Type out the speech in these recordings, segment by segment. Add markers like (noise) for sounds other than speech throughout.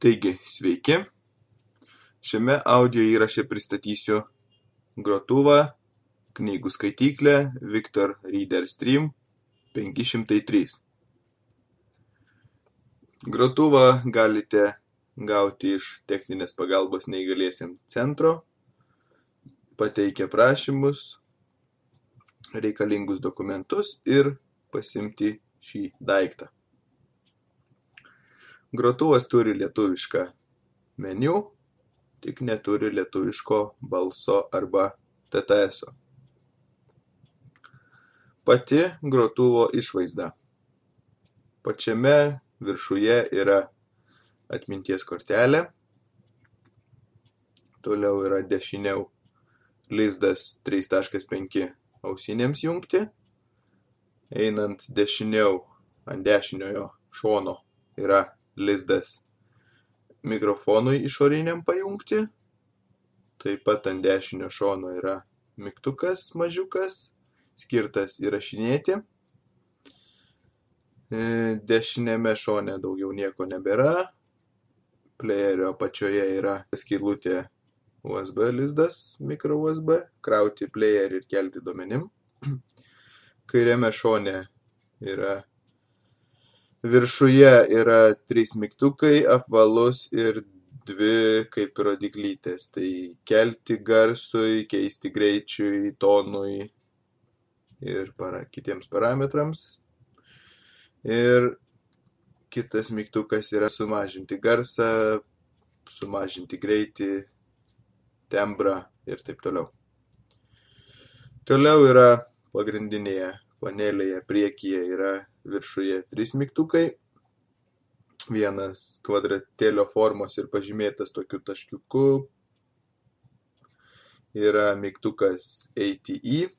Taigi, sveiki. Šiame audio įraše pristatysiu grotuvą, knygų skaityklę Victor Reader Stream 503. Grotuvą galite gauti iš techninės pagalbos neįgaliesiems centro, pateikę prašymus, reikalingus dokumentus ir pasimti šį daiktą. Grotuvas turi lietuvišką meniu, tik neturi lietuviško balso arba TTS. -o. Pati grotuvo išvaizda. Pačiame viršuje yra atminties kortelė, toliau yra dešiniau lizdas 3.5 ausinėms jungti, einant dešiniau ant dešiniojo šono yra lizdas mikrofonui išoriniam pajungti, taip pat ant dešinio šono yra mygtukas mažiukas, skirtas įrašinėti. E, Dešinėme šone daugiau nieko nebėra. Playerio apačioje yra skylutė USB lizdas, micro USB, krauti playerį ir kelti duomenim. (clears throat) Kairiame šone yra viršuje yra trys mygtukai, apvalus ir dvi kaip rodyklytės. Tai kelti garsui, keisti greičiui, tonui ir para, kitiems parametrams. Ir kitas mygtukas yra sumažinti garsą, sumažinti greitį, tembrą ir taip toliau. Toliau yra pagrindinėje panelėje priekyje yra viršuje trys mygtukai. Vienas kvadratėlio formos ir pažymėtas tokiu taškiuku. Yra mygtukas ATE,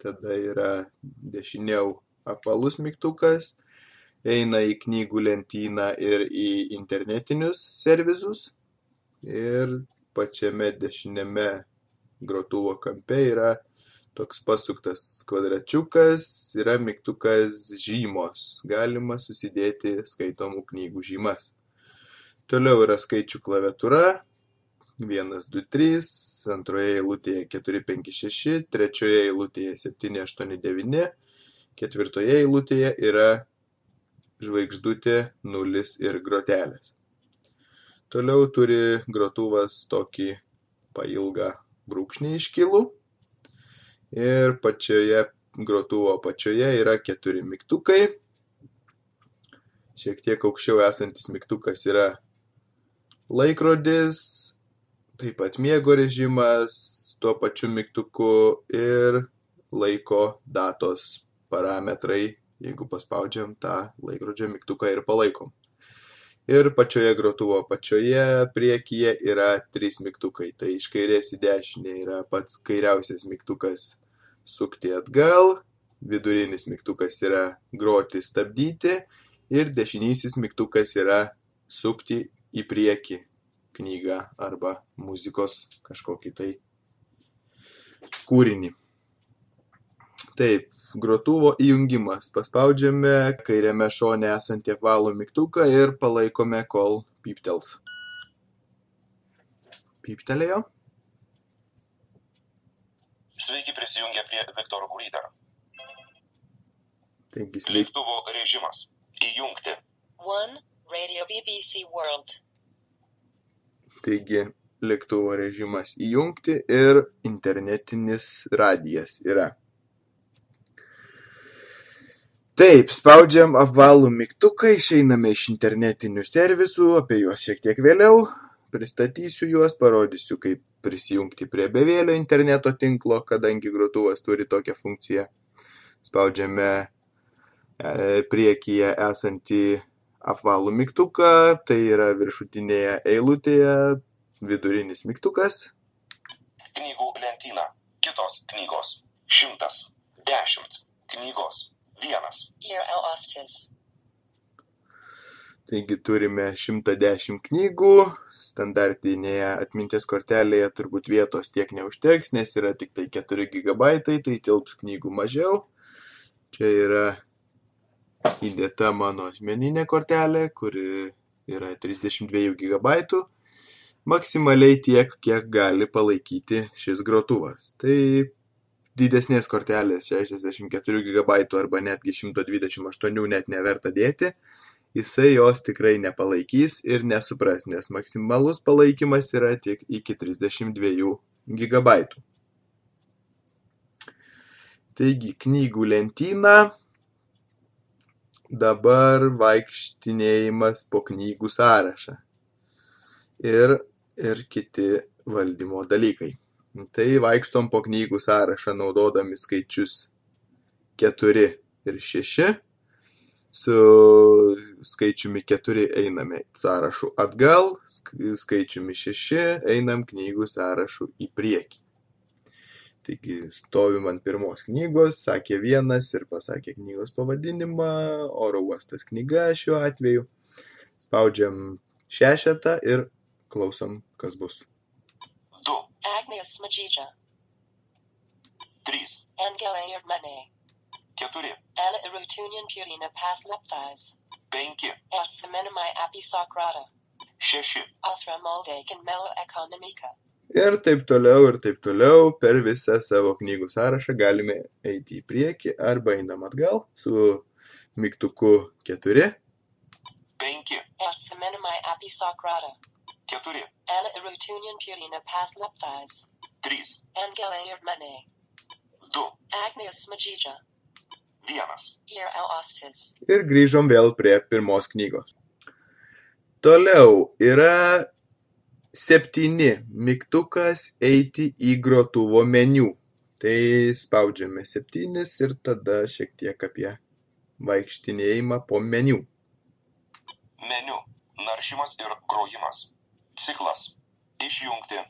tada yra dešiniau apvalus mygtukas, eina į knygų lentyną ir į internetinius servisus. Ir pačiame dešiniame grotuvo kampe yra toks pasuktas kvadračiukas, yra mygtukas žymos. Galima susidėti skaitomų knygų žymas. Toliau yra skaičių klaviatūra. 1, 2, 3, antroje eilutėje 4, 5, 6, trečioje eilutėje 7, 8, 9, ketvirtoje eilutėje yra žvaigždutė, nulis ir grotelės. Toliau turi grotuvas tokį pailgą brūkšnį iškilų ir pačioje grotuvo apačioje yra keturi mygtukai. Šiek tiek aukščiau esantis mygtukas yra laikrodis, taip pat miego režimas tuo pačiu mygtuku ir laiko datos parametrai, jeigu paspaudžiam tą laikrodžio mygtuką ir palaikom. Ir pačioje grotuvo apačioje priekyje yra trys mygtukai. Tai iš kairės į dešinę yra pats kairiausias mygtukas sukti atgal, vidurinis mygtukas yra groti stabdyti ir dešinysis mygtukas yra sukti į priekį knygą arba muzikos kažkokį tai kūrinį. Taip, grotuvo įjungimas. Paspaudžiame kairiame šone esantį apvalų mygtuką ir palaikome, kol pyptels. Pyptelėjo. Sveiki prisijungę prie Viktoro Reader. Taigi sveiki. Lėktuvo režimas. Įjungti. 1. Radio BBC World. Taigi lėktuvo režimas įjungti ir internetinis radijas yra. Taip, spaudžiam apvalų mygtuką, išeiname iš internetinių servisų, apie juos šiek tiek vėliau, pristatysiu juos, parodysiu, kaip prisijungti prie bevėlio interneto tinklo, kadangi grotuvas turi tokią funkciją. Spaudžiame e, priekyje esantį apvalų mygtuką, tai yra viršutinėje eilutėje vidurinis mygtukas. Knygų lentyna. Kitos knygos. Šimtas. Dešimt. Knygos. Vienas. Taigi turime 110 knygų, standartinėje atminties kortelėje turbūt vietos tiek neužteks, nes yra tik tai 4 GB, tai tilps knygų mažiau. Čia yra įdėta mano asmeninė kortelė, kuri yra 32 GB, maksimaliai tiek, kiek gali palaikyti šis grotuvas. Tai didesnės kortelės 64 GB arba netgi 128 net neverta dėti, jisai jos tikrai nepalaikys ir nesupras, nes maksimalus palaikymas yra tik iki 32 GB. Taigi, knygų lentyna, dabar vaikštinėjimas po knygų sąrašą ir, ir kiti valdymo dalykai. Tai vaikštom po knygų sąrašą naudodami skaičius 4 ir 6. Su skaičiumi 4 einame sąrašu atgal, skaičiumi 6 einam knygų sąrašu į priekį. Taigi stovim ant pirmos knygos, sakė vienas ir pasakė knygos pavadinimą, oro uostas knyga šiuo atveju. Spaudžiam šešetą ir klausom, kas bus. 2, Agnius Smagija. 3, Angela Yurmane. 4, Ella Irutunian Purina Pasleptais. 5, Atsemenamai Apisokrata. 6, Asra Moldakin Melo Economica. Ir taip toliau, ir taip toliau per visą savo knygų sąrašą galime eiti į priekį arba einam atgal su mygtuku 4. 5, Atsemenamai Apisokrata. 4, Ella Irutunian Purina Pasleptais. 3, Angela Yurmane. 2, Agnius Smagija. 1. Ir El Ostis. Ir grįžom vėl prie pirmos knygos. Toliau yra septyni mygtukas eiti į grotuvo meniu. Tai spaudžiame septynis ir tada šiek tiek apie vaikštinėjimą po meniu. Meniu. Naršymas ir grojimas. Ciklas. Išjungti.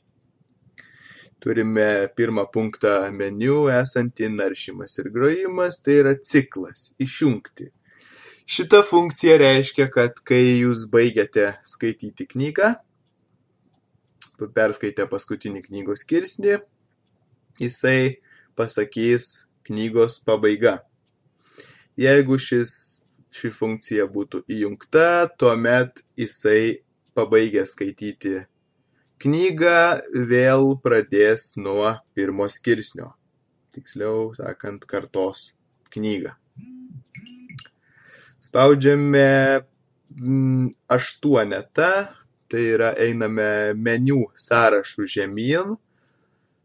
Turime pirmą punktą meniu esantį naršymas ir grojimas, tai yra ciklas - išjungti. Šita funkcija reiškia, kad kai jūs baigiate skaityti knygą, perskaitę paskutinį knygos skirsnį, jisai pasakys knygos pabaiga. Jeigu šis, ši funkcija būtų įjungta, tuomet jisai pabaigęs skaityti knygą vėl pradės nuo pirmo skirsnio. Tiksliau sakant, kartos knygą. Spaudžiame mm, aštuonetą, tai yra einame meniu sąrašų žemyn,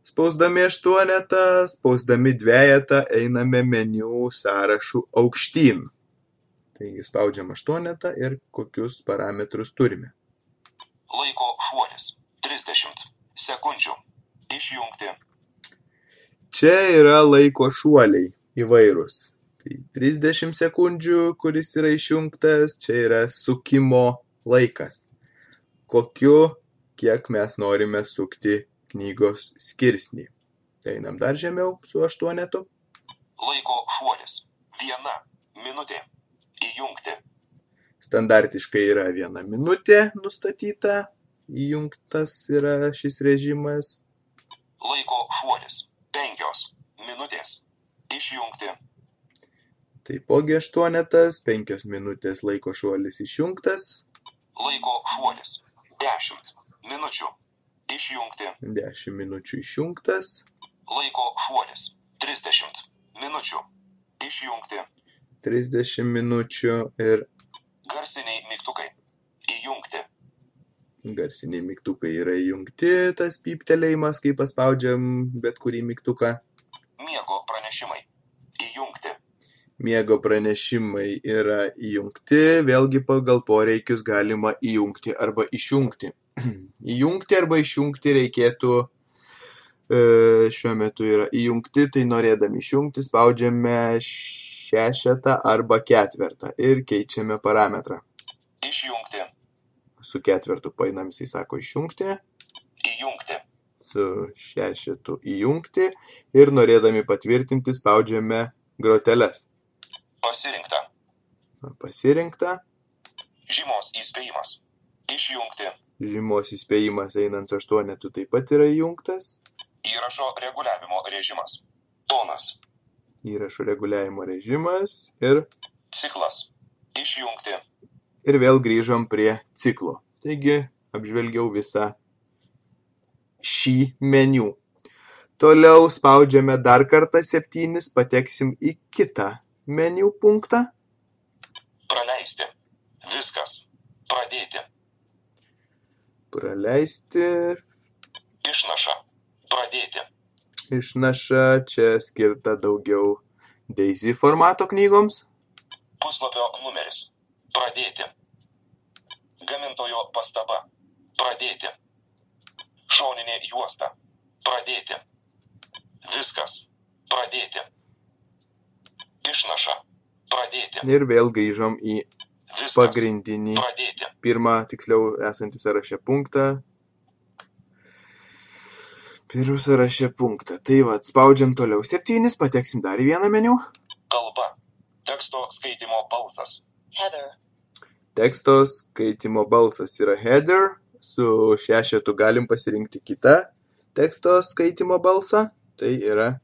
spausdami aštuonetą, spausdami dvejetą einame meniu sąrašų aukštyn. Taigi spaudžiam aštuonetą ir kokius parametrus turime. Laiko šuolis. 30 sekundžių. Išjungti. Čia yra laiko šuoliai įvairūs. Tai 30 sekundžių, kuris yra išjungtas, čia yra sukimo laikas. Kokiu, kiek mes norime sukti knygos skirsnį. Tai einam dar žemiau su aštuonetu. Laiko šuolis. Viena minutė. Įjungti. Standartiškai yra viena minutė nustatyta, įjungtas yra šis režimas. Laiko šuolis. Penkios minutės. Išjungti. Taipogi aštuonetas, penkios minutės laiko šuolis išjungtas, Laiko šuolis. Dešimt minučių. Išjungti. 10 minučių išjungtas, Laiko šuolis. 30 minučių. Išjungti. 30 minučių ir Garsiniai mygtukai. Įjungti. garsiniai mygtukai yra įjungti, tas pyptelėjimas, kai paspaudžiam bet kurį mygtuką. Miego pranešimai. Įjungti. Miego pranešimai yra įjungti, vėlgi pagal poreikius galima įjungti arba išjungti. (clears throat) įjungti arba išjungti reikėtų, e, šiuo metu yra įjungti, tai norėdami išjungti spaudžiame šešetą arba ketvertą ir keičiame parametrą. Išjungti. Su ketvertu painam, jisai sako išjungti, Įjungti. su šešetu įjungti ir norėdami patvirtinti spaudžiame groteles. Pasirinkta. Pasirinkta, Žymos įspėjimas. Išjungti. žymos įspėjimas einant aštuonetu taip pat yra įjungtas, Įrašo reguliavimo režimas. Tonas. Įrašų reguliavimo režimas ir Ciklas. Išjungti. Ir vėl grįžom prie ciklo. Taigi apžvelgiau visą šį meniu. Toliau spaudžiame dar kartą septynis, pateksim į kitą meniu punktą. Praleisti. Viskas. Pradėti. Praleisti. Išnaša. Pradėti. Išnaša čia skirta daugiau Daisy formato knygoms. Puslapio numeris. Pradėti. Gamintojo pastaba. Pradėti. Šoninė juosta. Pradėti. Viskas. Pradėti. Išnaša. Pradėti. Ir vėl grįžom į Viskas. pagrindinį Pradėti. pirmą, tiksliau esantį sąraše punktą. Pirmą sąraše punktą. Tai va, spaudžiam toliau septynis, pateksim dar į vieną meniu. Kalba. Teksto skaitimo balsas. Heather. Teksto skaitimo balsas yra header, su šešetu galim pasirinkti kitą teksto skaitimo balsą, tai yra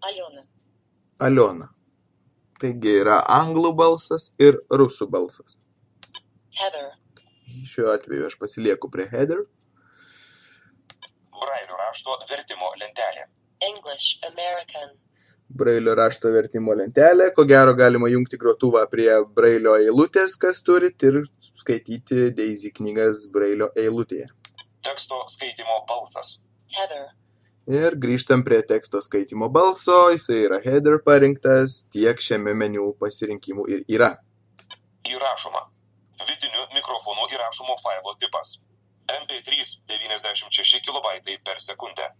Alona. Aliona. Taigi yra anglų balsas ir rusų balsas. Heather. Šiuo atveju aš pasilieku prie header. Brailio rašto vertimo lentelė. English. American. Brailio rašto vertimo lentelė. Ko gero galima jungti grotuvą prie brailio eilutės, kas turit, ir skaityti Daisy knygas brailio eilutėje. Teksto skaitimo balsas. Heather. Ir grįžtam prie teksto skaitimo balso, jisai yra header parinktas, tiek šiame meniu pasirinkimų ir yra. Įrašoma. Vidiniu mikrofonu įrašomo failo tipas. MP3 96 KB per sekundę.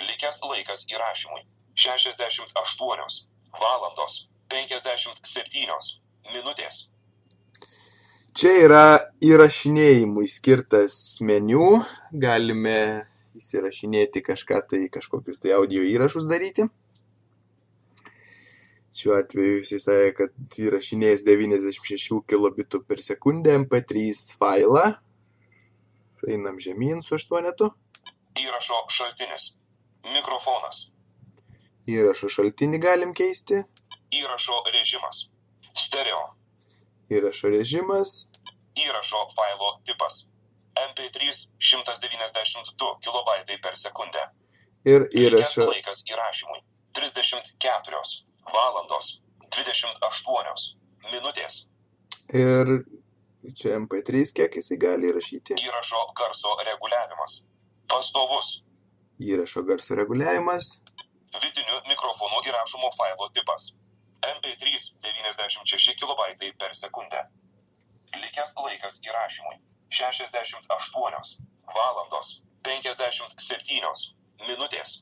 Likęs laikas įrašymui 68 valandos 57 minutės. Čia yra įrašinėjimui skirtas meniu, galime įsirašinėti kažką tai, kažkokius tai audio įrašus daryti. Šiuo atveju jisai sakė, kad įrašinės 96 kilobitų per sekundę MP3 failą. Einam žemyn su aštuonetu. Įrašo šaltinis. Mikrofonas. Įrašo šaltinį galim keisti. Įrašo režimas. Stereo. Įrašo režimas. Įrašo failo tipas. MP3 192 KB per sekundę. Ir įrašo laikas įrašymui 34 valandos 28 minutės. Ir čia MP3 kiek jisai gali įrašyti. Įrašo garso reguliavimas. Pastovus. Įrašo garso reguliavimas. Vidiniu mikrofonu įrašomo failo tipas. MP3 96 KB per sekundę. Likęs laikas įrašymui 68 valandos 57 minutės.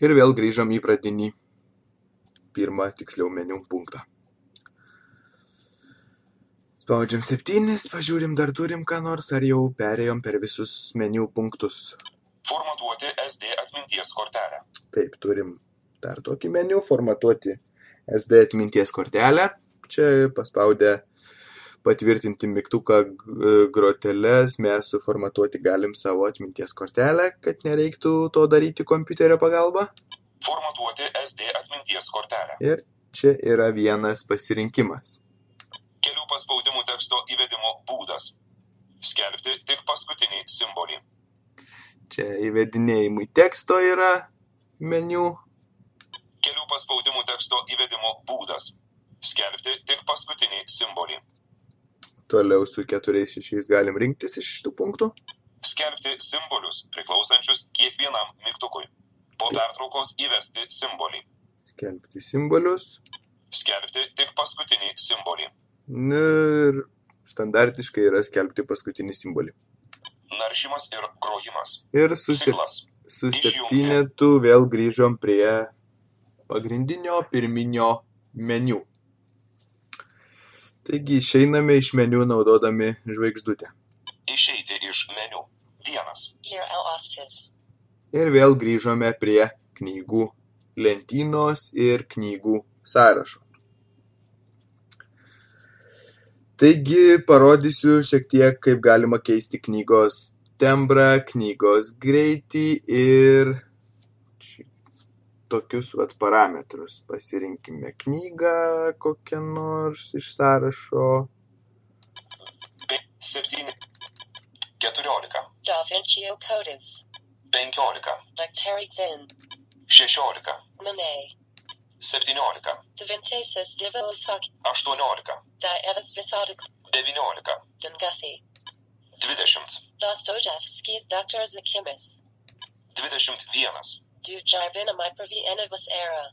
Ir vėl grįžom į pradinį pirmą tiksliau meniu punktą. Spaudžiam septynis, pažiūrim, dar turim ką nors, ar jau perėjom per visus meniu punktus. Formatuoti SD atminties kortelę. Taip, turim dar tokį meniu, formatuoti SD atminties kortelę. Čia paspaudę patvirtinti mygtuką groteles mes suformatuoti galim savo atminties kortelę, kad nereiktų to daryti kompiuterio pagalba. Formatuoti SD atminties kortelę. Ir čia yra vienas pasirinkimas. Kelių paspaudimų teksto įvedimo būdas. Skelbti tik paskutinį simbolį. Čia įvedinėjimui teksto yra meniu. Kelių paspaudimų teksto įvedimo būdas. Skelbti tik paskutinį simbolį. Toliau su keturiais šešiais galim rinktis iš šitų punktų. Skelbti simbolius priklausančius kiekvienam mygtukui. Po pertraukos įvesti simbolį. Skelbti simbolius. Skelbti tik paskutinį simbolį. Ir standartiškai yra skelbti paskutinį simbolį. Naršymas ir grojimas. Ir su, se, su septynetu vėl grįžom prie pagrindinio pirminio meniu. Taigi išeiname iš meniu naudodami žvaigždutę. Išeiti iš meniu. Vienas. Ir vėl grįžome prie knygų lentynos ir knygų sąrašo. Taigi parodysiu šiek tiek, kaip galima keisti knygos tembrą, knygos greitį ir tokius vat parametrus. Pasirinkime knygą kokią nors iš sąrašo. 7, 14, Da Vinci Codes. 15, Nectari Vin. 16, Monet. 17, Da Vincensis Divos Hoc. 18, Da Evas Visotic. 19, Dungussi. 20, Dostojevskis Dr. Zakimis. 21, Du Jarbina Mypravi Enivus Era.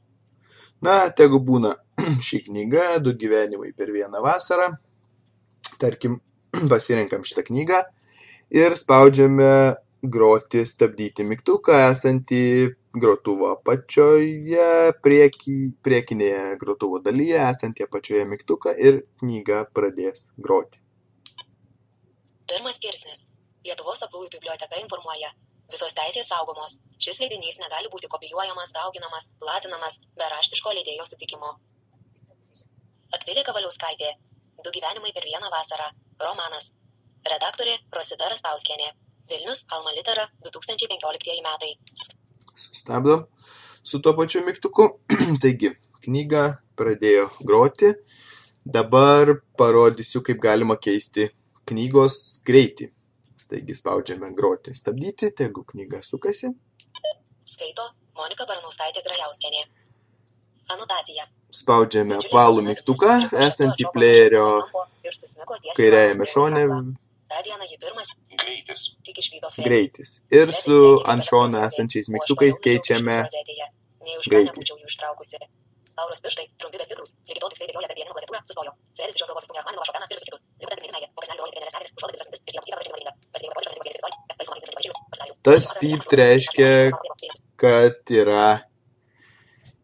Na, tegu būna (clears throat) ši knyga, du gyvenimai per vieną vasarą. Tarkim, (clears throat) pasirinkam šitą knygą ir spaudžiame groti stabdyti mygtuką esantį grotuvo apačioje, prieky, priekinėje grotuvo dalyje esantį apačioje mygtuką ir knyga pradės groti. Pirmas skirsnis. Lietuvos aklųjų biblioteka informuoja. Visos teisės saugomos. Šis leidinys negali būti kopijuojamas, dauginamas, platinamas be raštiško leidėjo sutikimo. Akvilė Kavaliauskaitė. Du gyvenimai per vieną vasarą. Romanas. Redaktorė Rosita Raspauskienė. Vilnius Alma Litera 2015 metai. Sustabdom su tuo pačiu mygtuku. (clears throat) Taigi, knyga pradėjo groti. Dabar parodysiu, kaip galima keisti knygos greitį. Taigi spaudžiame groti stabdyti, tegu knyga sukasi. Skaito Monika Baranauskaitė Grajauskienė. Anotacija. Spaudžiame apvalų mygtuką esantį plejerio kairiajame šone Greitis. Ir su ant šono esančiais mygtukais keičiame greitį. Lauros pirštai, trumpi bet vikrus, lygi tol tiksliai bėgioja per pianinę klaviatūrą, sustojo. Fredis iš jos galvos įstumė Achmaninų šopeną ir visus kitus. Pinigų meilė, o kasnelį rodė trenerės seserės, užuolaidas esantis ir jam kitą parašyti madinga. Pasirinkimo polišką tik istorija, paisoma kaip ir pasidarė. Tas pypt reiškia, kad yra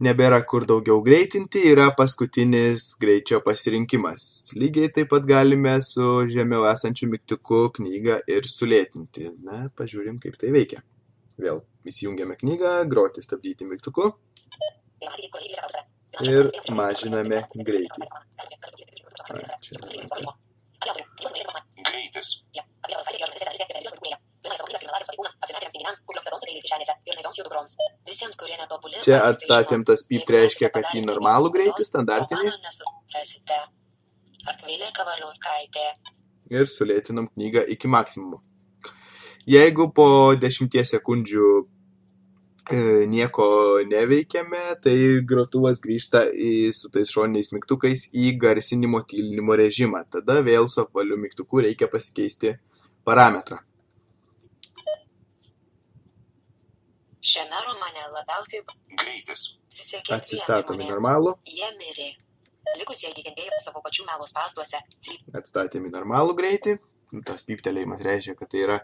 nebėra kur daugiau greitinti, yra paskutinis greičio pasirinkimas. Lygiai taip pat galime su žemiau esančiu mygtuku knygą ir sulėtinti. Na, pažiūrim, kaip tai veikia. Vėl įsijungiame knygą, groti stabdyti mygtuku ir mažiname greitį. A, čia greitis, Čia atstatėm tas pypt reiškia, kad į normalų greitį, standartinį. Ir sulėtinom knygą iki maksimumo. Jeigu po 10 sekundžių e, nieko neveikiame, tai grotuvas grįžta į, su tais šoniniais mygtukais į garsinimo tylinimo režimą. Tada vėl su apvaliu mygtuku reikia pasikeisti parametrą. Šiame romane labiausiai greitis, pasisekė Atsistatom į dviem normalų. Jie mirė. Likusieji kentėjo savo pačių melos pastuose. atstatėm į normalų greitį. Nu, Tas pyptelėjimas reiškia, kad tai yra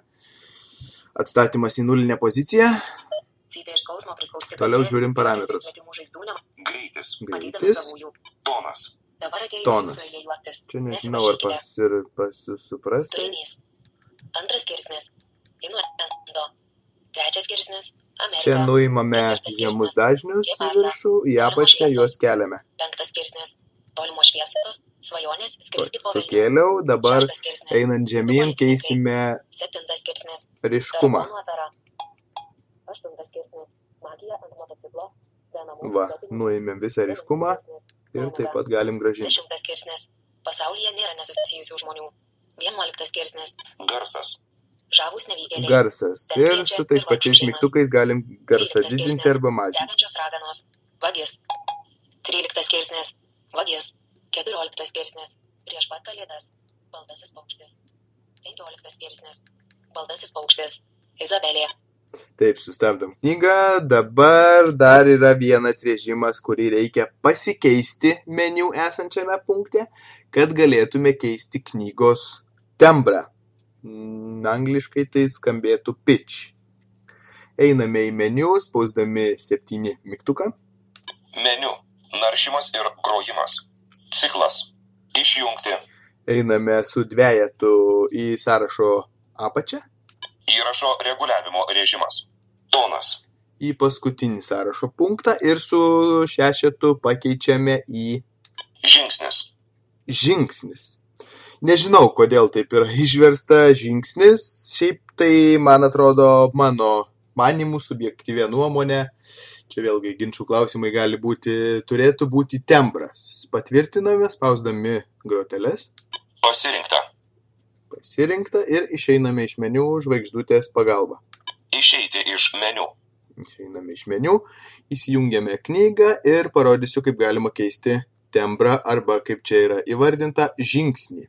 atstatymas į nulinę poziciją. Toliau žiūrim parametrus. greitis, Greitis. tonas, Tonas. Čia nežinau, ar pas ir pasisuprastais. Turinys. Antras skirsnis. Inuendo. Trečias skirsnis. Čia nuimame žemus dažnius į viršų, į apačią juos keliame. Sukėliau, dabar einant žemyn keisime ryškumą. Va, nuėmėm visą ryškumą ir taip pat galim gražinti. Pasaulyje nėra nesusijusių žmonių. Vienuoliktas skirsnis. garsas. Garsas. Ir su tais pačiais mygtukais galim garsą didinti arba mažinti. Vagis. Tryliktas skirsnis. Vagis. Keturioliktas skirsnis. Prieš pat kalėdas. Baltasis paukštis. Penkioliktas skirsnis. Baltasis paukštis. Izabelė. Taip, sustabdom knygą. Dabar dar yra vienas režimas, kurį reikia pasikeisti meniu esančiame punkte, kad galėtume keisti knygos tembrą. Angliškai tai skambėtų pitch. Einame į meniu, spausdami septyni mygtuką. meniu, naršymas ir grojimas, ciklas, išjungti, Einame su dvejetu į sąrašo apačią, įrašo reguliavimo režimas, tonas, į paskutinį sąrašo punktą ir su šešetu pakeičiame į žingsnis, žingsnis. Nežinau, kodėl taip yra išversta žingsnis, šiaip tai, man atrodo, mano manimų subjektyvė nuomonė, Čia vėlgi ginčių klausimai gali būti, turėtų būti tembras. Patvirtiname, spausdami groteles, Pasirinkta. pasirinkta ir išeiname iš meniu žvaigždutės pagalba. Išeiti iš meniu. Išeiname iš meniu, įsijungiame knygą ir parodysiu, kaip galima keisti tembrą arba, kaip čia yra įvardinta, žingsnį.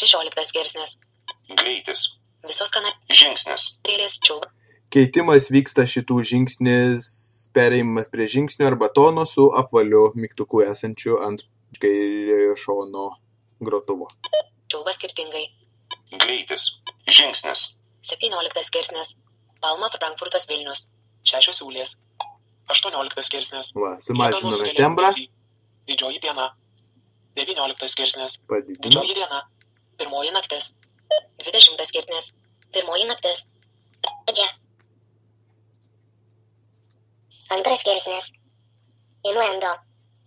16 skirsnis. Greitis. Visos kanalės Žingsnis. čiulba. Keitimas vyksta šitų žingsnis, pereimas prie žingsnio arba tono su apvaliu mygtuku esančiu ant kairiojo šono grotuvo. Čiulba skirtingai. Greitis. Žingsnis. 17 skirsnis. Palma Frankfurtas Vilnius. Šešios siūlės. 18 skirsnis. Va, sumažinome tembrą. Didžioji diena. 19 skirsnis. padidinome. Didžioji diena. Pirmoji naktis. 20 skirsnis. Pirmoji naktis. Pradžia. Antras skirsnis. Inuendo.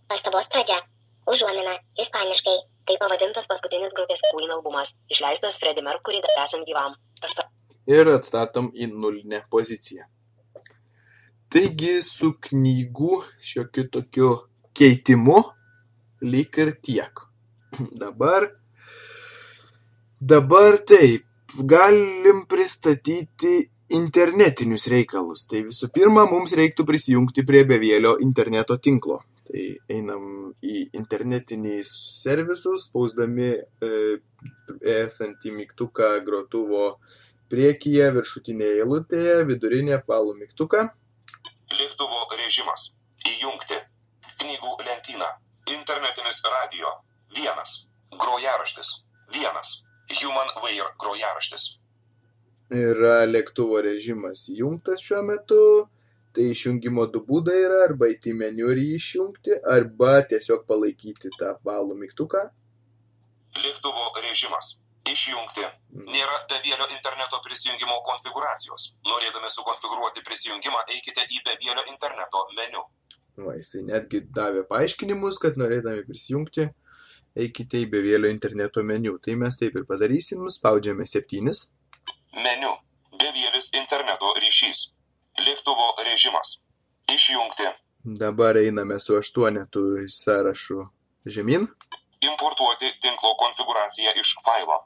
Pastabos pradžia. Užuomina. Ispaniškai. Tai pavadintas paskutinis grupės Queen albumas, išleistas Freddie Mercury dar esant gyvam. Pasta ir atstatom į nulinę poziciją. Taigi su knygų šiokiu tokiu keitimu lyg ir tiek. Dabar, dabar taip, galim pristatyti internetinius reikalus. Tai visų pirma, mums reiktų prisijungti prie bevėlio interneto tinklo. Tai einam į internetinį servisus, spausdami e, esantį mygtuką grotuvo priekyje, viršutinėje eilutėje, vidurinė apvalų mygtuką. Lėktuvo režimas. Įjungti. Knygų lentyna. Internetinis radio. Vienas. Grojaraštis. Vienas. Human Wear grojaraštis. Yra lėktuvo režimas įjungtas šiuo metu. Tai išjungimo du būdai yra arba įti meniu ir jį išjungti, arba tiesiog palaikyti tą apvalų mygtuką. Lėktuvo režimas. Išjungti. Nėra bevėlio interneto prisijungimo konfiguracijos. Norėdami sukonfigūruoti prisijungimą, eikite į bevėlio interneto meniu. Va, jisai netgi davė paaiškinimus, kad norėdami prisijungti, eikite į bevėlio interneto meniu. Tai mes taip ir padarysim, spaudžiame septynis. Meniu. Bevėlis interneto ryšys. Lėktuvo režimas. Išjungti. Dabar einame su aštuonetu į sąrašų žemyn. Importuoti tinklo konfiguraciją iš failo.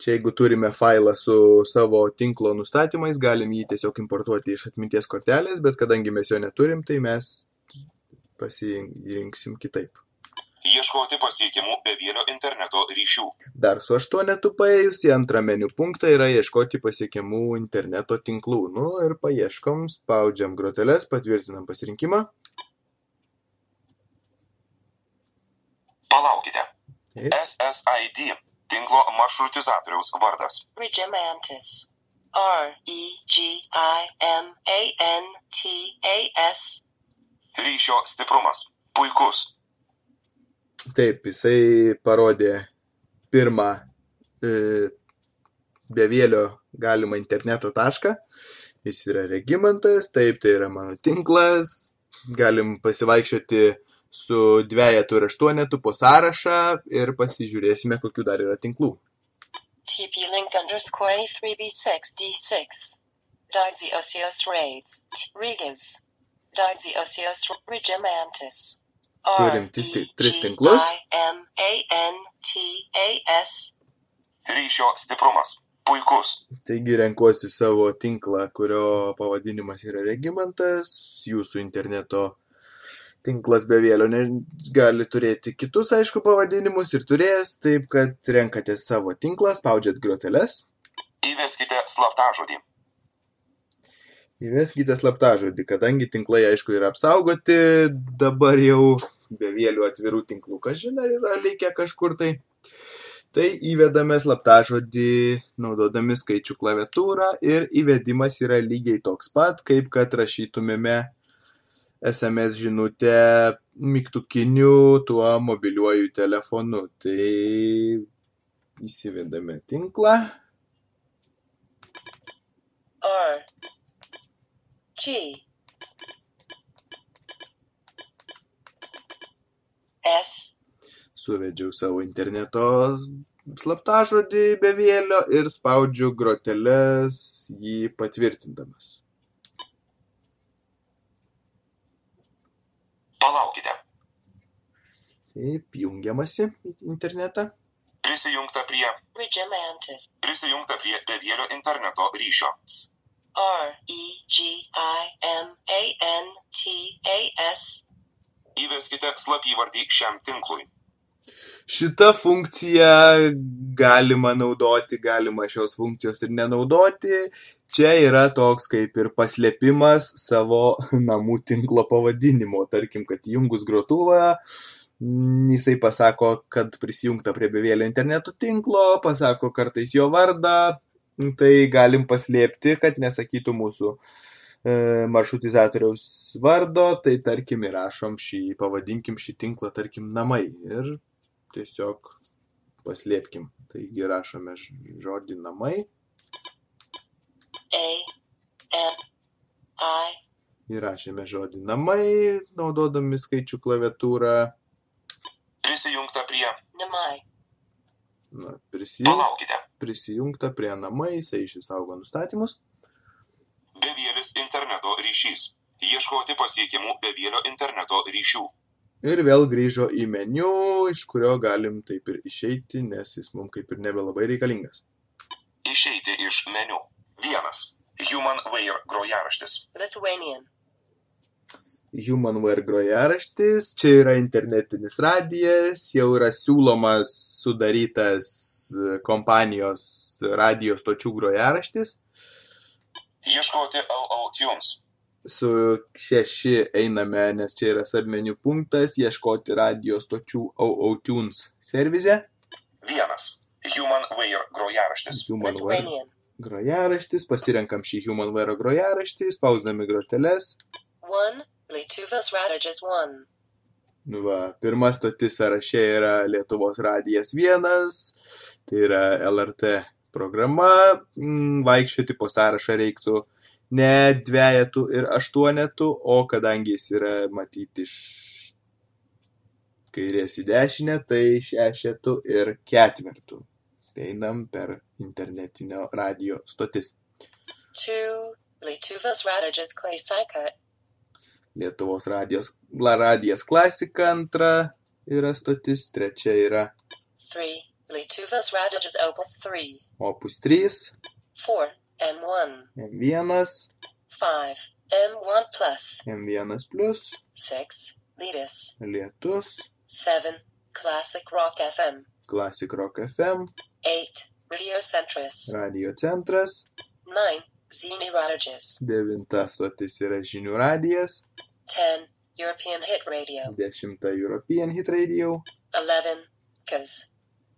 Čia jeigu turime failą su savo tinklo nustatymais, galim jį tiesiog importuoti iš atminties kortelės, bet kadangi mes jo neturim, tai mes pasirinksim kitaip. Ieškoti pasiekimų bevėlio interneto ryšių. Dar su aštuonetu paėjus į antrą meniu punktą yra ieškoti pasiekiamų interneto tinklų. Nu ir paieškom, spaudžiam groteles, patvirtinam pasirinkimą. Palaukite. Taip. SSID tinklo maršrutizatoriaus vardas. Regimantis. R E G I M A N T A S. Ryšio stiprumas. Puikus. Taip, jisai parodė pirmą e, bevėlio galimą interneto tašką. Jis yra regimantas, taip, tai yra mano tinklas. Galim pasivaikščioti su dvejetu ir aštuonetu po sąrašą ir pasižiūrėsime, kokiu dar yra tinklų. TP link underscore A3B6 D6. Dodzy Osios Raids. Regas. Dodzy Osios Regimantis. Turim tis- tris tinklus. M A N T A S. Ryšio stiprumas. Puikus. Taigi renkuosi savo tinklą, kurio pavadinimas yra regimantas. Jūsų interneto tinklas bevėlio ne, gali turėti kitus, aišku, pavadinimus ir turės, taip kad renkate savo tinklą, spaudžiat groteles. Įveskite slaptažodį. Įveskite slaptažodį, kadangi tinklai, aišku, yra apsaugoti, dabar jau bevėlių atvirų tinklų, kažin ar yra likę kažkur tai. Tai įvedame slaptažodį naudodami skaičių klaviatūrą ir įvedimas yra lygiai toks pat, kaip kad rašytumėme SMS žinutę mygtukiniu tuo mobiliuoju telefonu. Tai įsivedame tinklą. R G S suvedžiau savo interneto slaptažodį bevėlio ir spaudžiu groteles jį patvirtindamas. Palaukite. Taip, jungiamasi į internetą. Prisijungta prie. Prisijungta prie bevėlio interneto ryšio. R E G I M A N T A S. Įveskite slapyvardį šiam tinklui. Šitą funkciją galima naudoti, galima šios funkcijos ir nenaudoti. Čia yra toks kaip ir paslėpimas savo namų tinklo pavadinimo. Tarkim, kad įjungus grotuvą, jisai pasako, kad prisijungta prie bevėlio interneto tinklo, pasako kartais jo vardą, tai galim paslėpti, kad nesakytų mūsų e, maršrutizatoriaus vardo, tai tarkim įrašom šį, pavadinkim šį tinklą, tarkim, namai ir tiesiog paslėpkim. Taigi rašome žodį namai, A M I įrašėme žodį namai, naudodami skaičių klaviatūrą, Prisijungta prie. Namai. Na, prisijung, prisijungta prie namai, jisai išsisaugo nustatymus. Bevėlis interneto ryšys. Ieškoti pasiekimų bevėlio interneto ryšių. Ir vėl grįžo į meniu, iš kurio galim taip ir išeiti, nes jis mums kaip ir nebelabai reikalingas. Išeiti iš meniu. Vienas. HumanWare grojaraštis. Lithuanian. Humanware grojaraštis, čia yra internetinis radijas, jau yra siūlomas sudarytas e, kompanijos radio stočių grojaraštis. Ieškoti LL Tunes. Su šeši einame, nes čia yra submeniu punktas, ieškoti radio stočių OOTunes servize. Vienas. HumanWare grojaraštis. Humanware grojaraštis, pasirenkam šį Humanware grojaraštį, spausdami groteles. One. Lietuvos Radages one. Nu Va, pirma stotis sąraše yra Lietuvos radijas vienas, tai yra LRT programa, mm, vaikščioti po sąrašą reiktų ne dviejetų ir aštuonetų, o kadangi jis yra matyti iš kairės į dešinę, tai šešetų ir ketvertų. Einam per internetinio radio stotis. Two. Lietuvos Radages Klausika. Lietuvos radijos, la radijas klasika antra yra stotis, trečia yra Three. Lietuvos Radages Opus three. opus 3, Four. M1. M1, Five. M1 plus. M1 plus, Six. Letus. Lietus, Seven. Classic Rock FM. Classic Rock FM, Eight. Radio Centris. Radio centras, Nine. Zini Radages. devinta stotis yra žinių radijas, Ten. European Hit Radio. dešimta European Hit Radio, Eleven. Kaz.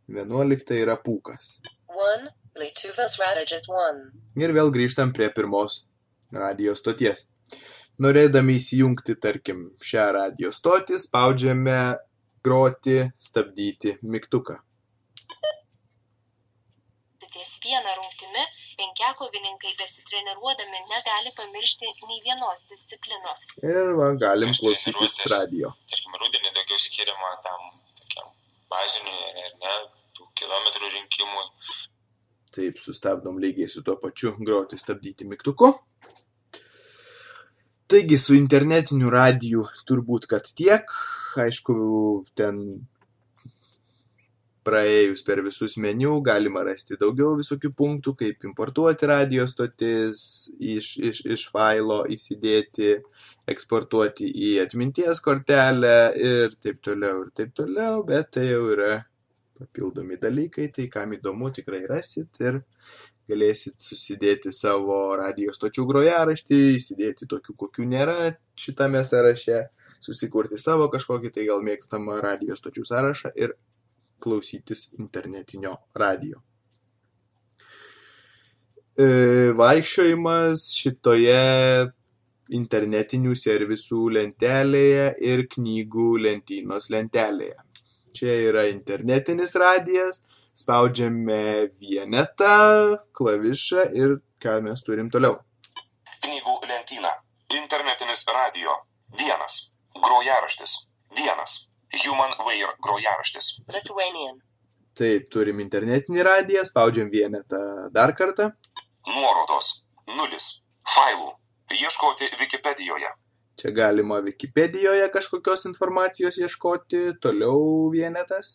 vienuolikta yra pūkas. One. Lietuvos Radages one. Ir vėl grįžtam prie pirmos radio stoties. Norėdami įsijungti, tarkim, šią radio stotį, spaudžiame groti, stabdyti mygtuką. ties viena rungtimi penkiakovininkai besitreniruodami negali pamiršti nei vienos disciplinos. Ir va, galim Aš klausytis radio. Tarkim, rudenį daugiau skiriama tam tokiam baziniui, ar ne, tų kilometrų rinkimui. Taip, sustabdom lygiai su tuo pačiu groti stabdyti mygtuku. Taigi, su internetiniu radiju turbūt, kad tiek. Aišku, ten praėjus per visus meniu galima rasti daugiau visokių punktų, kaip importuoti radio stotis, iš, iš, iš failo įsidėti, eksportuoti į atminties kortelę ir taip toliau, ir taip toliau, bet tai jau yra papildomi dalykai, tai kam įdomu tikrai rasit ir galėsit susidėti savo radio stočių grojaraštį, įsidėti tokių, kokių nėra šitame sąraše, susikurti savo kažkokį tai gal mėgstamą radio stočių sąrašą ir klausytis internetinio radio. E, Vaikščiojimas šitoje internetinių servisų lentelėje ir knygų lentynos lentelėje. Čia yra internetinis radijas, spaudžiame vienetą, klavišą ir ką mes turim toliau. Knygų lentyna. Internetinis radio. Vienas. Grojaraštis. Vienas. HumanWare grojaraštis. Lithuanian. Taip, turim internetinį radiją, spaudžiam vienetą dar kartą. Nuorodos. Nulis. Failų. Ieškoti Wikipedijoje. Čia galima Wikipedijoje kažkokios informacijos ieškoti, toliau vienetas.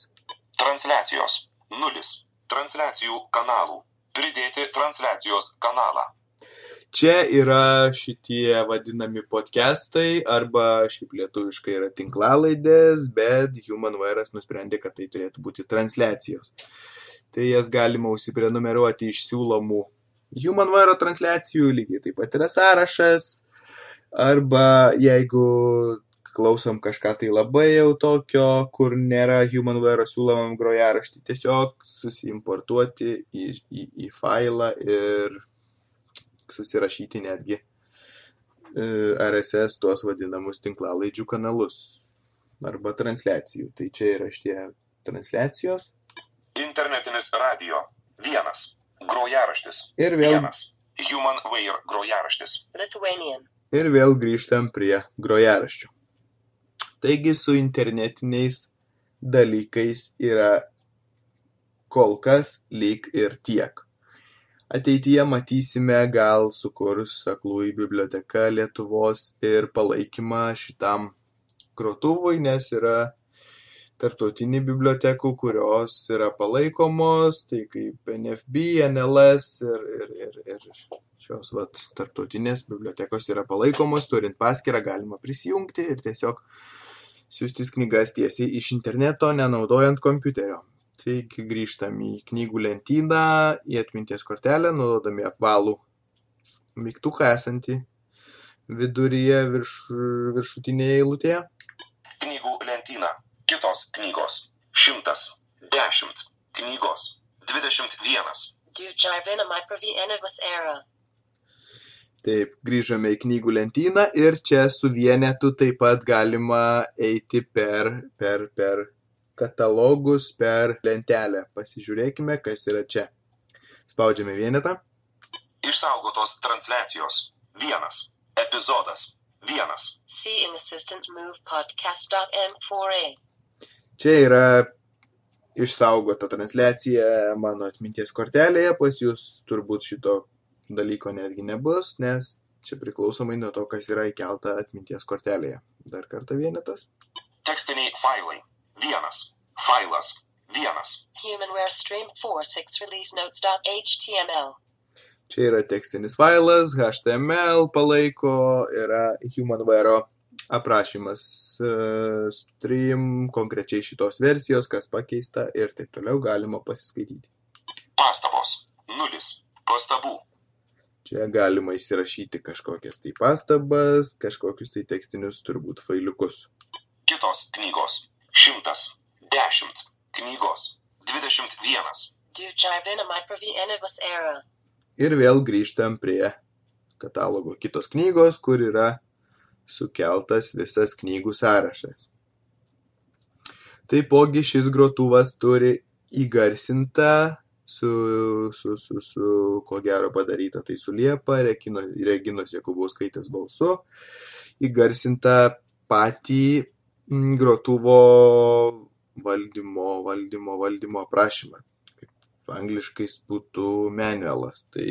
Transliacijos. Nulis. Transliacijų kanalų. Pridėti transliacijos kanalą. Čia yra šitie vadinami podcastai arba šiaip lietuviškai yra tinklalaidės, bet HumanWare'as nusprendė, kad tai turėtų būti transliacijos. Tai jas galima užsiprenumeruoti iš siūlomų HumanWare transliacijų, lygiai taip pat yra sąrašas. Arba jeigu klausom kažką tai labai jau tokio, kur nėra HumanWare siūlomam grojaraštį, tiesiog susiimportuoti į, į, į failą ir susirašyti netgi e, RSS tuos vadinamus tinklalaidžių kanalus arba transliacijų. Tai čia yra šitie transliacijos. Internetinis radio. Vienas. Grojaraštis. Ir vėl, Vienas. HumanWare grojaraštis. Lithuanian. ir vėl grįžtam prie grojaraščių. Taigi su internetiniais dalykais yra kol kas lyg ir tiek. Ateityje matysime, gal sukurs aklųjų biblioteka Lietuvos ir palaikymą šitam grotuvui, nes yra tarptautinių bibliotekų, kurios yra palaikomos, tai kaip NFB, NLS ir, ir, ir, ir šios vat, tarptautinės bibliotekos yra palaikomos, turint paskirą galima prisijungti ir tiesiog siūstis knygas tiesiai iš interneto, nenaudojant kompiuterio. Taigi grįžtam į knygų lentyną, į atminties kortelę, naudodami apvalų mygtuką esantį viduryje virš, viršutinėje eilutėje. Knygų lentyna. Kitos knygos. Šimtas. Dešimt. Knygos. Dvidešimt vienas. Du Jarvina Mapravi Enevas era. Taip, grįžome į knygų lentyną ir čia su vienetu taip pat galima eiti per, per, per katalogus, per lentelę. Pasižiūrėkime, kas yra čia. Spaudžiame vienetą. Išsaugotos transliacijos. Vienas. Epizodas. Vienas. See in assistant move podcast.m4a. Čia yra išsaugota transliacija mano atminties kortelėje. Pas jūs turbūt šito dalyko netgi nebus, nes čia priklausomai nuo to, kas yra įkelta atminties kortelėje. Dar kartą vienetas. Tekstiniai failai. Vienas. Failas. Vienas. Humanware Stream 46 release notes.html. Čia yra tekstinis failas, HTML palaiko, yra HumanWare aprašymas e, stream, konkrečiai šitos versijos, kas pakeista ir taip toliau galima pasiskaityti. Pastabos. Nulis. Pastabų. Čia galima įsirašyti kažkokias tai pastabas, kažkokius tai tekstinius turbūt failiukus. Kitos knygos. Šimtas. Dešimt. Knygos. Dvidešimt vienas. Ir vėl grįžtam prie katalogo kitos knygos, kur yra sukeltas visas knygų sąrašas. Taipogi šis grotuvas turi įgarsintą su, su, su, su, ko gero padaryta, tai su Liepa, Regino, Reginos Jakubauskaitės balsu, įgarsintą patį grotuvo valdymo, valdymo, valdymo aprašymą. Kaip angliškai būtų manualas. Tai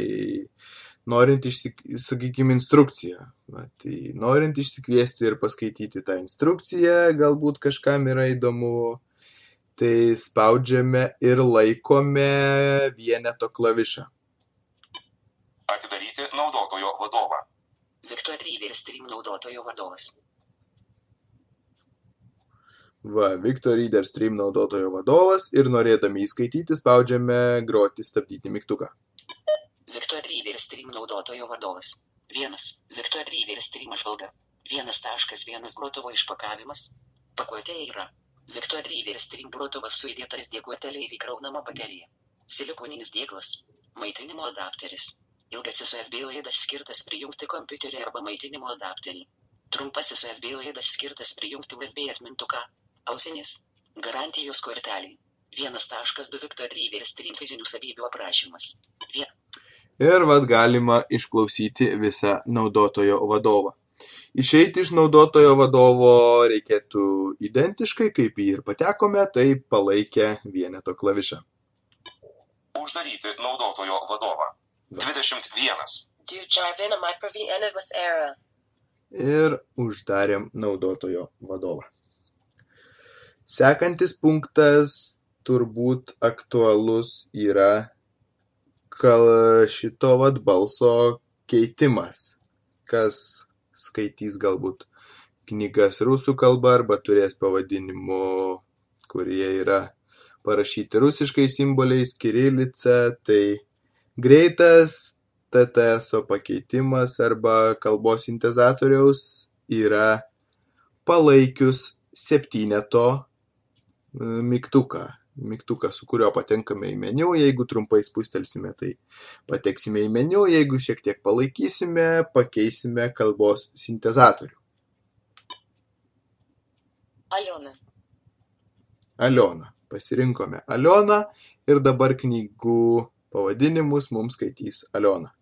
norint, išsik... sakykime, instrukciją. Va, tai norint išsikviesti ir paskaityti tą instrukciją, galbūt kažkam yra įdomu, tai spaudžiame ir laikome vieneto klavišą. Atidaryti naudotojo vadovą. Victor Reader Stream naudotojo vadovas. Va, Victor Reader Stream naudotojo vadovas ir norėdami įskaityti spaudžiame groti stabdyti mygtuką. Victor Reader Stream naudotojo vadovas. Vienas. Victor Reader Stream apžvalga. Vienas taškas vienas grotuvo išpakavimas. Pakuotė yra. Victor Reader Stream grotuvas su įdėtas dėguotelė ir įkraunama baterija. Silikoninis dėklas. Maitinimo adapteris. Ilgasis USB laidas skirtas prijungti kompiuterį arba maitinimo adapterį. Trumpasis USB laidas skirtas prijungti USB atmintuką. Ausinės. Garantijos kortelį. Vienas taškas du Victor Reader Stream fizinių savybių aprašymas. Vien. Ir vad galima išklausyti visą naudotojo vadovą. Išeiti iš naudotojo vadovo reikėtų identiškai, kaip į jį ir patekome, tai palaikę vieneto klavišą. Uždaryti naudotojo vadovą. 21. Enevas era. ir uždarėm naudotojo vadovą. Sekantis punktas turbūt aktualus yra kal šito vat balso keitimas. Kas skaitys galbūt knygas rusų kalba arba turės pavadinimų, kurie yra parašyti rusiškais simboliais, kirilica, tai greitas TTSO pakeitimas arba kalbos sintezatoriaus yra palaikius septyneto E, mygtuką mygtuką su kuriuo patenkame į meniu jeigu trumpai spustelsime tai pateksime į meniu jeigu šiek tiek palaikysime pakeisime kalbos sintezatorių Aliona. Aliona. Pasirinkome Aliona ir dabar knygų pavadinimus mums skaitys Aliona.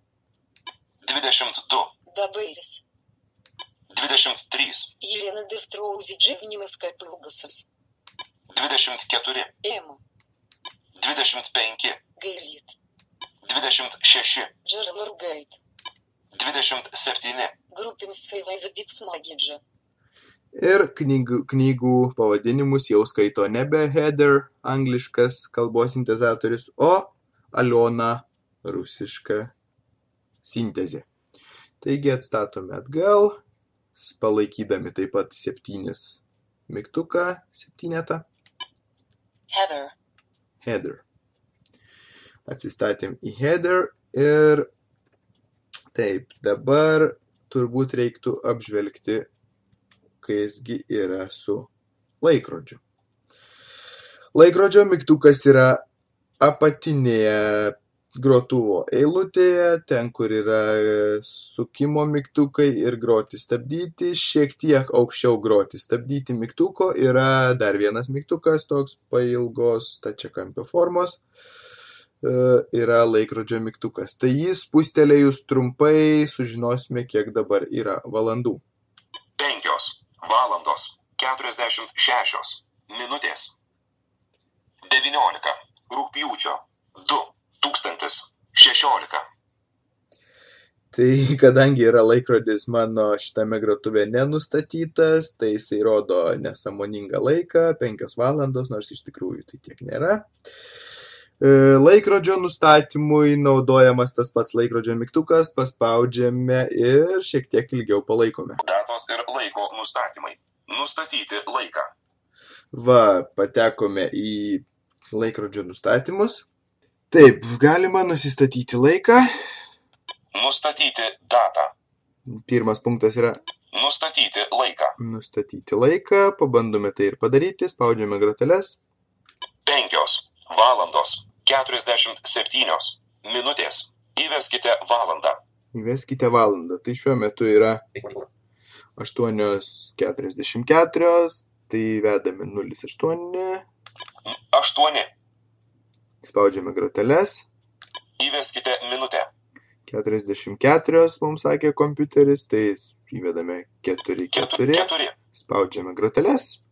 22. Dabairis. 23. Irina Distrauzidžiavinimas Kapilgusas dvidešimt keturi, Ima. dvidešimt penki, Gailyt. dvidešimt šeši, Džarmurgait. dvidešimt septyni, Grupinsai Zadipsmagidža. Ir knygų, knygų pavadinimus jau skaito nebe Heather, angliškas kalbos sintezatorius, o Aliona, rusiška sintezė. Taigi atstatome atgal, palaikydami taip pat septynis mygtuką, septynetą. Heather. Heather. Atsistatėm į Heather ir taip, dabar turbūt reiktų apžvelgti, kaisgi yra su laikrodžiu. Laikrodžio mygtukas yra apatinėje grotuvo eilutėje, ten, kur yra sukimo mygtukai ir groti stabdyti, šiek tiek aukščiau groti stabdyti mygtuko yra dar vienas mygtukas, toks pailgos stačiakampio formos, e, yra laikrodžio mygtukas. Tai jis pustelėjus trumpai sužinosime, kiek dabar yra valandų. 5 valandos 46 minutės 19 rūpjūčio 2016 Tai kadangi yra laikrodis mano šitame grotuve nenustatytas, tai jisai rodo nesąmoningą laiką, 5 valandos, nors iš tikrųjų tai tiek nėra. E, Laikrodžio nustatymui naudojamas tas pats laikrodžio mygtukas, paspaudžiame ir šiek tiek ilgiau palaikome. datos ir laiko nustatymai nustatyti laiką Va, patekome į laikrodžio nustatymus. Taip, galima nusistatyti laiką. nustatyti datą. Pirmas punktas yra nustatyti laiką. nustatyti laiką, pabandome tai ir padaryti, spaudžiame groteles. 5 valandos 47 minutės. Įveskite valandą. Įveskite valandą. Tai šiuo metu yra 8.44, tai vedame 08, 8 spaudžiame groteles. įveskite minutę 44 mums sakė kompiuteris, tai įvedame 4, 4, 4 spaudžiame groteles.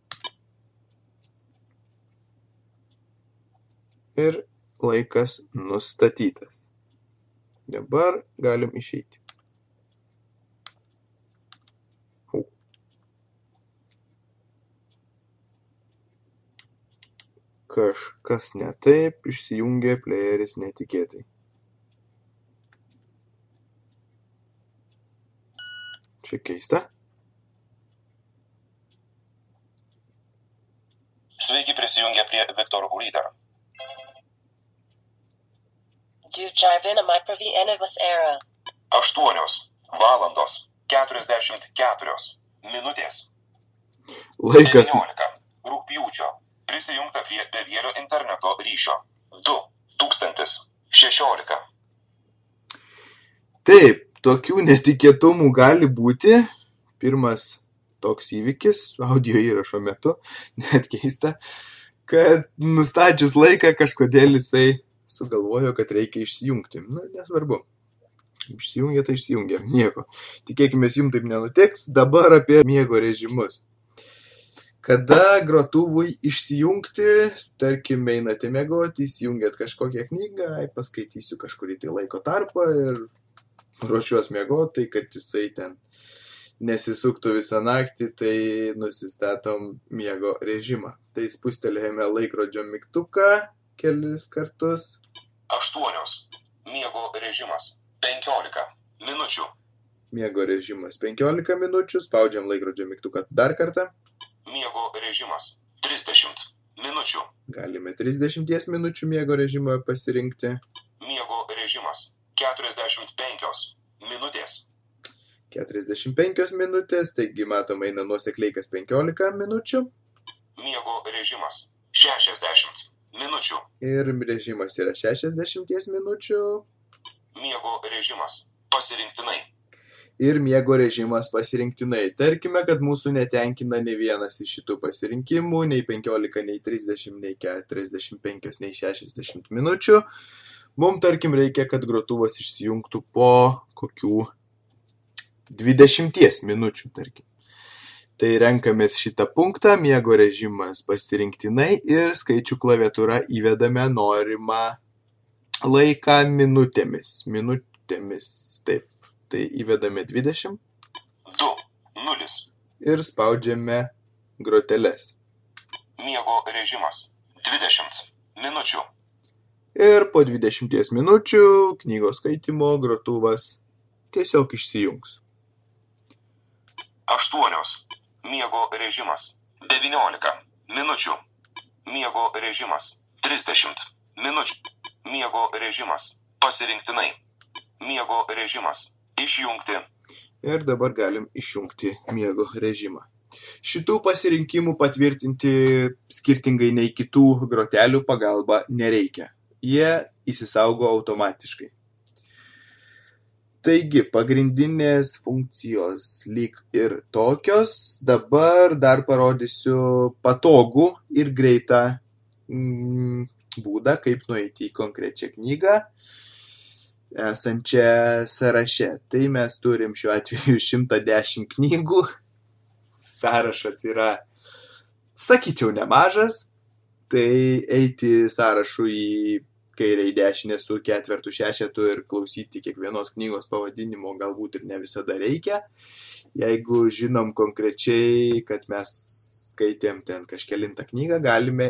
Ir laikas nustatytas. Dabar galim išeiti. Kažkas ne taip, išsijungė playeris netikėtai. Čia keista. Sveiki prisijungę prie Viktoro era. 8 valandos 44 minutės Laikas 19 rūpjūčio prisijungta prie bevėlio interneto ryšio 2016 Taip, tokių netikėtumų gali būti. Pirmas toks įvykis audio įrašo metu, (laughs) net keista, kad nustačius laiką kažkodėl jisai sugalvojo, kad reikia išsijungti. Na, nesvarbu. Išsijungia, tai išsijungia. Nieko. Tikėkime, jums taip nenutiks. Dabar apie miego režimus. Kada grotuvui išsijungti, tarkim, einate miegoti, įsijungiat kažkokią knygą, ai, paskaitysiu kažkurį tai laiko tarpą ir ruošiuos miegoti, tai kad jisai ten nesisuktų visą naktį, tai nusistatom miego režimą. Tai spustelėjame laikrodžio mygtuką kelis kartus. Aštuonios. Miego režimas. Penkiolika. Minučių. Miego režimas 15 minučių, spaudžiam laikrodžio mygtuką dar kartą. Miego režimas. Trisdešimt. Minučių. Galime 30 minučių miego režimą pasirinkti. Miego režimas. Keturiasdešimt penkios. Minutės. 45 minutės, taigi matom eina nuosekliai kas 15 minučių. Miego režimas. Šešiasdešimt. Minučių. Ir režimas yra 60 minučių. Miego režimas. Pasirinktinai. Ir miego režimas pasirinktinai. Tarkime, kad mūsų netenkina nei vienas iš šitų pasirinkimų, nei 15, nei 30, nei 45, nei 60 minučių. Mums, tarkim, reikia, kad grotuvas išsijungtų po kokių 20 minučių, tarkim. Tai renkamės šitą punktą, miego režimas pasirinktinai ir skaičių klaviatūra įvedame norimą laiką minutėmis. Minutėmis, taip. Tai įvedame 20 Du. Nulis. ir spaudžiame groteles. Miego režimas. Dvidešimt. Minučių. Ir po 20 minučių knygos skaitimo grotuvas tiesiog išsijungs. Aštuonios. Miego režimas. Devyniolika. Minučių. Miego režimas. Trisdešimt. Minučių. Miego režimas. Pasirinktinai. Miego režimas. Išjungti. Ir dabar galim išjungti miego režimą. Šitų pasirinkimų patvirtinti skirtingai nei kitų grotelių pagalba nereikia. Jie įsisaugo automatiškai. Taigi, pagrindinės funkcijos lyg ir tokios. Dabar dar parodysiu patogų ir greitą mm, būdą, kaip nueiti į konkrečią knygą esančią sąraše. Tai mes turim šiuo atveju 110 knygų. Sąrašas yra, sakyčiau, nemažas. Tai eiti sąrašu į kairę į dešinę su ketvertu šešetu ir klausyti kiekvienos knygos pavadinimo galbūt ir ne visada reikia. Jeigu žinom konkrečiai, kad mes skaitėm ten kažkelintą knygą, galime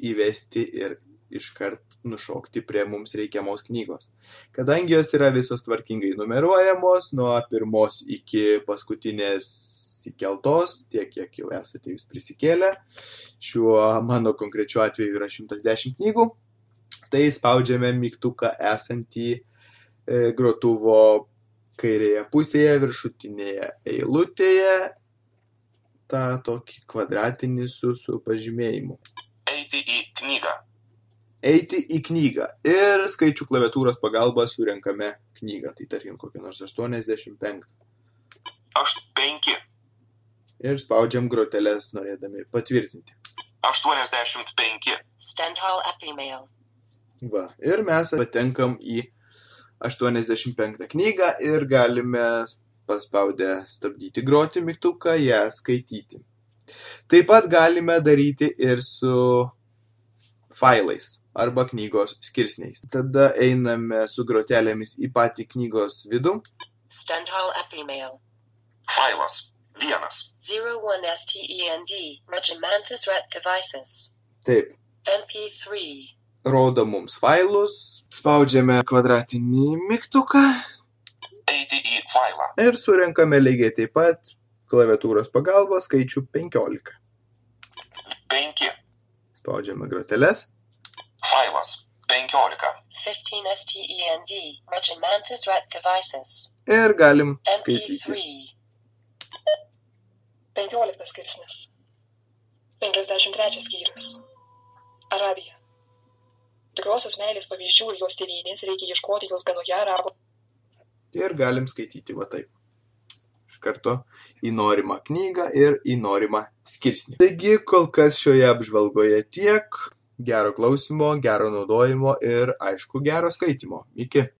įvesti ir iškart nušokti prie mums reikiamos knygos. Kadangi jos yra visos tvarkingai numeruojamos, nuo pirmos iki paskutinės įkeltos, tiek kiek jau esate jūs prisikėlę, šiuo mano konkrečiu atveju yra 110 knygų, tai spaudžiame mygtuką esantį e, grotuvo kairėje pusėje, viršutinėje eilutėje, tą tokį kvadratinį su, su pažymėjimu. Eiti į knygą. Eiti į knygą ir skaičių klaviatūros pagalba surenkame knygą, tai tarkim kokią nors 85. Aš penki. Ir spaudžiam groteles norėdami patvirtinti. Aštuoniasdešimt penki. Stendhal email. Va, ir mes patenkam į 85 knygą ir galime paspaudę stabdyti groti mygtuką ją skaityti. Taip pat galime daryti ir su failais arba knygos skirsniais. Tada einame su grotelėmis į patį knygos vidų. Stendhal email. Failas. Vienas. 01STEND. Regimentus ret devices. Taip, MP3. rodo mums failus, spaudžiame kvadratinį mygtuką į failą. ir surenkame lygiai taip pat klaviatūros pagalba skaičių 15. Penki. Spaudžiame groteles Failas. Penkiolika. 15 STEND. Regimentus ret devices. ir galim skaityti. MP3. 15 skirsnis. 53 skyrius. Arabija. Tikrosios meilės pavyzdžių ir jos tėvynės reikia ieškoti jos ganoje arabų. Ir galim skaityti va taip. Iš karto į norimą knygą ir į norimą skirsnį. Taigi, kol kas šioje apžvalgoje tiek. Gero klausimo, gero naudojimo ir aišku, gero skaitimo. Iki.